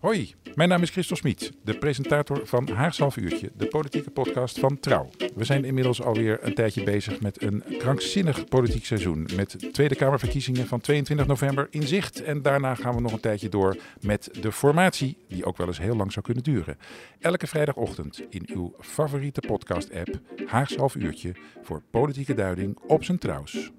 Hoi, mijn naam is Christel Smit, de presentator van Haags Half Uurtje, de politieke podcast van Trouw. We zijn inmiddels alweer een tijdje bezig met een krankzinnig politiek seizoen. Met Tweede Kamerverkiezingen van 22 november in zicht. En daarna gaan we nog een tijdje door met de formatie, die ook wel eens heel lang zou kunnen duren. Elke vrijdagochtend in uw favoriete podcast-app Haags Half Uurtje voor politieke duiding op zijn trouws.